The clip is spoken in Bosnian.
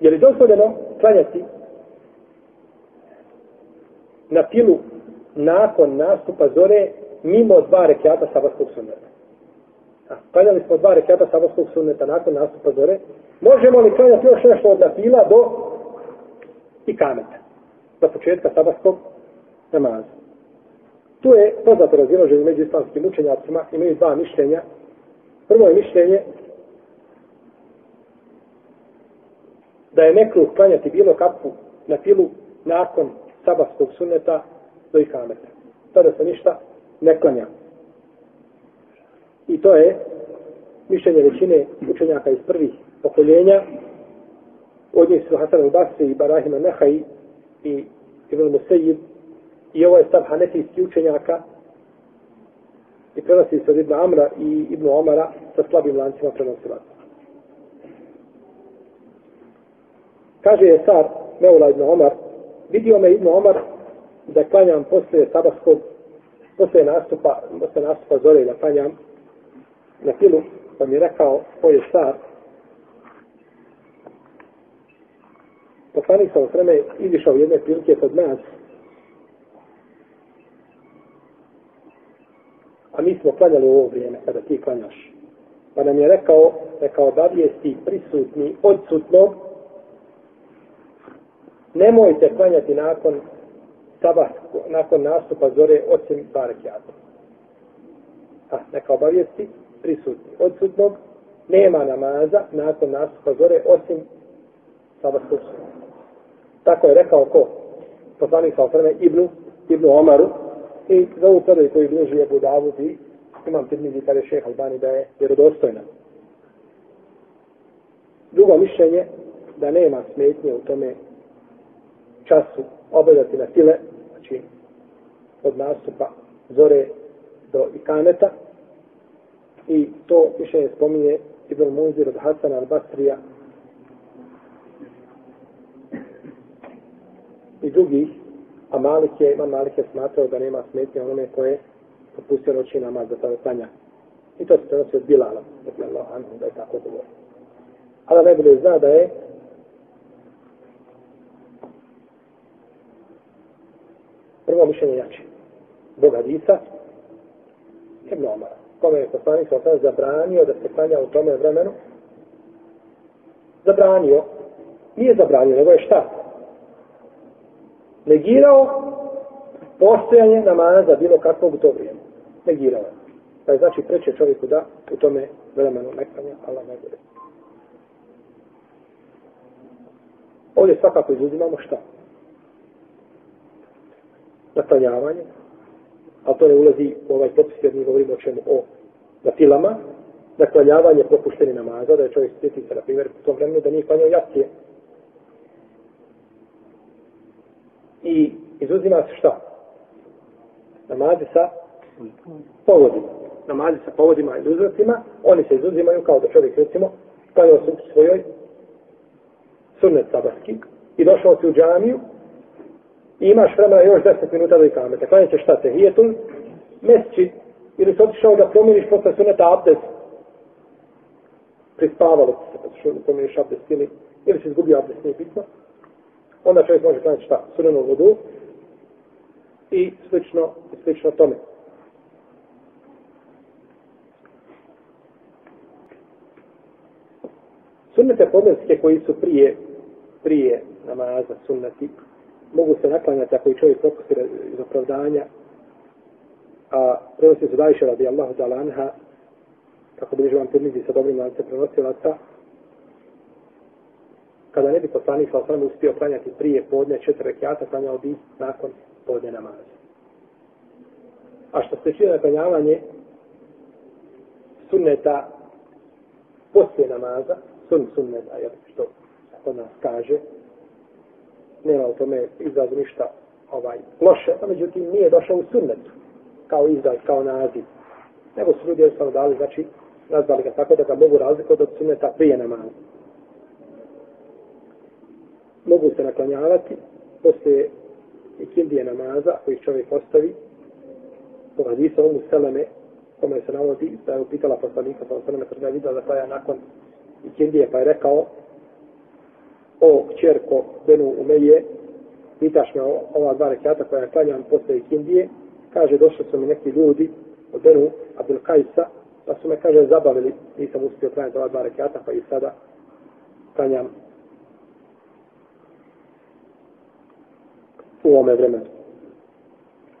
Je li dozvoljeno klanjati na pilu nakon nastupa zore mimo dva rekiata sabarskog sunneta? A, klanjali smo dva rekiata sabarskog sunneta nakon nastupa zore. Možemo li klanjati još nešto od napila do i kameta? Do početka sabarskog namaza. Tu je poznato razilaženje među islamskim učenjacima, imaju dva mišljenja. Prvo je mišljenje da je nekruh klanjati bilo kakvu na filu nakon sabahskog sunneta do ikameta. Tada se ništa ne klanja. I to je mišljenje većine učenjaka iz prvih pokoljenja. Od njih su Hasan al-Basri i Barahima Nehaj i Ibn Musayyib I ovo je stav hanefijski učenjaka i prenosi se od Ibn Amra i Ibn Omara sa slabim lancima prenosilaca. Kaže je car Meula Ibn Omar, vidio me Ibn Omar da klanjam posle sabahskog, posle nastupa, posle nastupa zore da klanjam na filu, pa mi je rekao, ko je car, poslanik sa osreme izišao jedne prilike kod nas a mi smo klanjali u ovo vrijeme kada ti klanjaš. Pa nam je rekao, rekao da li jesi prisutni odsutnog, nemojte klanjati nakon sabah, nakon nastupa zore osim barakijata. A, neka obavijesti prisutni odsutnog, nema namaza nakon nastupa zore osim sabahskog sunna. Tako je rekao ko? Poslanik sa osrme Ibnu, Ibnu Omaru, I za ovu predaju koju bliži je Davud i imam tirmizi kada je šeha Albani da je vjerodostojna. Drugo mišljenje da nema smetnje u tome času obavljati na file, znači od nastupa zore do ikaneta. I to mišljenje spominje Ibn Munzir od Hasan al-Basrija i drugih A Malik je, imam Malik je smatrao da nema smetnje onome koje propustio noći namaz za tada tanja. I to se prenosi od Bilala, dakle Allah anhu, da je tako govorio. Ali najbolje zna da je prvo mišljenje jače. Bog Hadisa, Ibn Omar, kome je poslanik sa zabranio da se klanja u tome vremenu, zabranio, nije zabranio, nego je šta? negirao postojanje namaza bilo kakvog u to vrijeme. Negirao je. Pa je znači preče čovjeku da u tome vremenu neklanja Allah najbolje. Ovdje svakako izuzimamo šta? Naklanjavanje, a to ne ulazi u ovaj popis jer mi govorimo o čemu o na filama, naklanjavanje propušteni namaza, da je čovjek sjeti se, na primjer, u tom vremenu da nije klanjao jacije, i izuzima se šta? Namazi sa povodima. Namazi sa povodima i uzracima, oni se izuzimaju kao da čovjek, recimo, klanjao se u svojoj sunnet sabarski i došao se u džamiju i imaš vremena još 10 minuta do ikameta. Klanio ćeš šta se? Hijetul, mesči, ili se otišao da promijeniš posle suneta abdes, prispavalo se, pa što promijeniš abdes ili, ili si izgubio abdes, nije bitno onda čovjek može klanjati šta? Sunenu vodu i slično, i slično tome. Sunnete podneske koji su prije, prije namaza sunnati, mogu se naklanjati ako i čovjek propusti iz opravdanja, a prenosi se dajše radi Allahu da lanha, kako bliže vam tirmizi sa dobrim lance prenosilaca, kada ne bi poslanik sa osam uspio klanjati prije podne četiri rekiata, klanjao bi nakon podne namaza. A što se čine naklanjavanje sunneta poslije namaza, sun sunneta, jer što kod nas kaže, nema u tome izrazu ništa ovaj, loše, a međutim nije došao u sunnetu, kao izraz, kao naziv. Nego su ljudi jednostavno dali, znači, nazvali ga tako da ga mogu razlikovati od sunneta prije namaza mogu se naklanjavati posle ikindije namaza koji čovjek ostavi ovaj, po hadisa omu seleme kome se navodi da je upitala poslanika pa sa seleme kada je vidio da je nakon ikindije pa je rekao o kćerko Benu Umeje, pitaš me ova dva rekiata koja je klanjam posle Indije, kaže, došli su mi neki ljudi od Benu Abdul Kajsa, pa su me, kaže, zabavili, nisam uspio klanjati ova dva rekiata, pa i sada klanjam u ovome vremenu.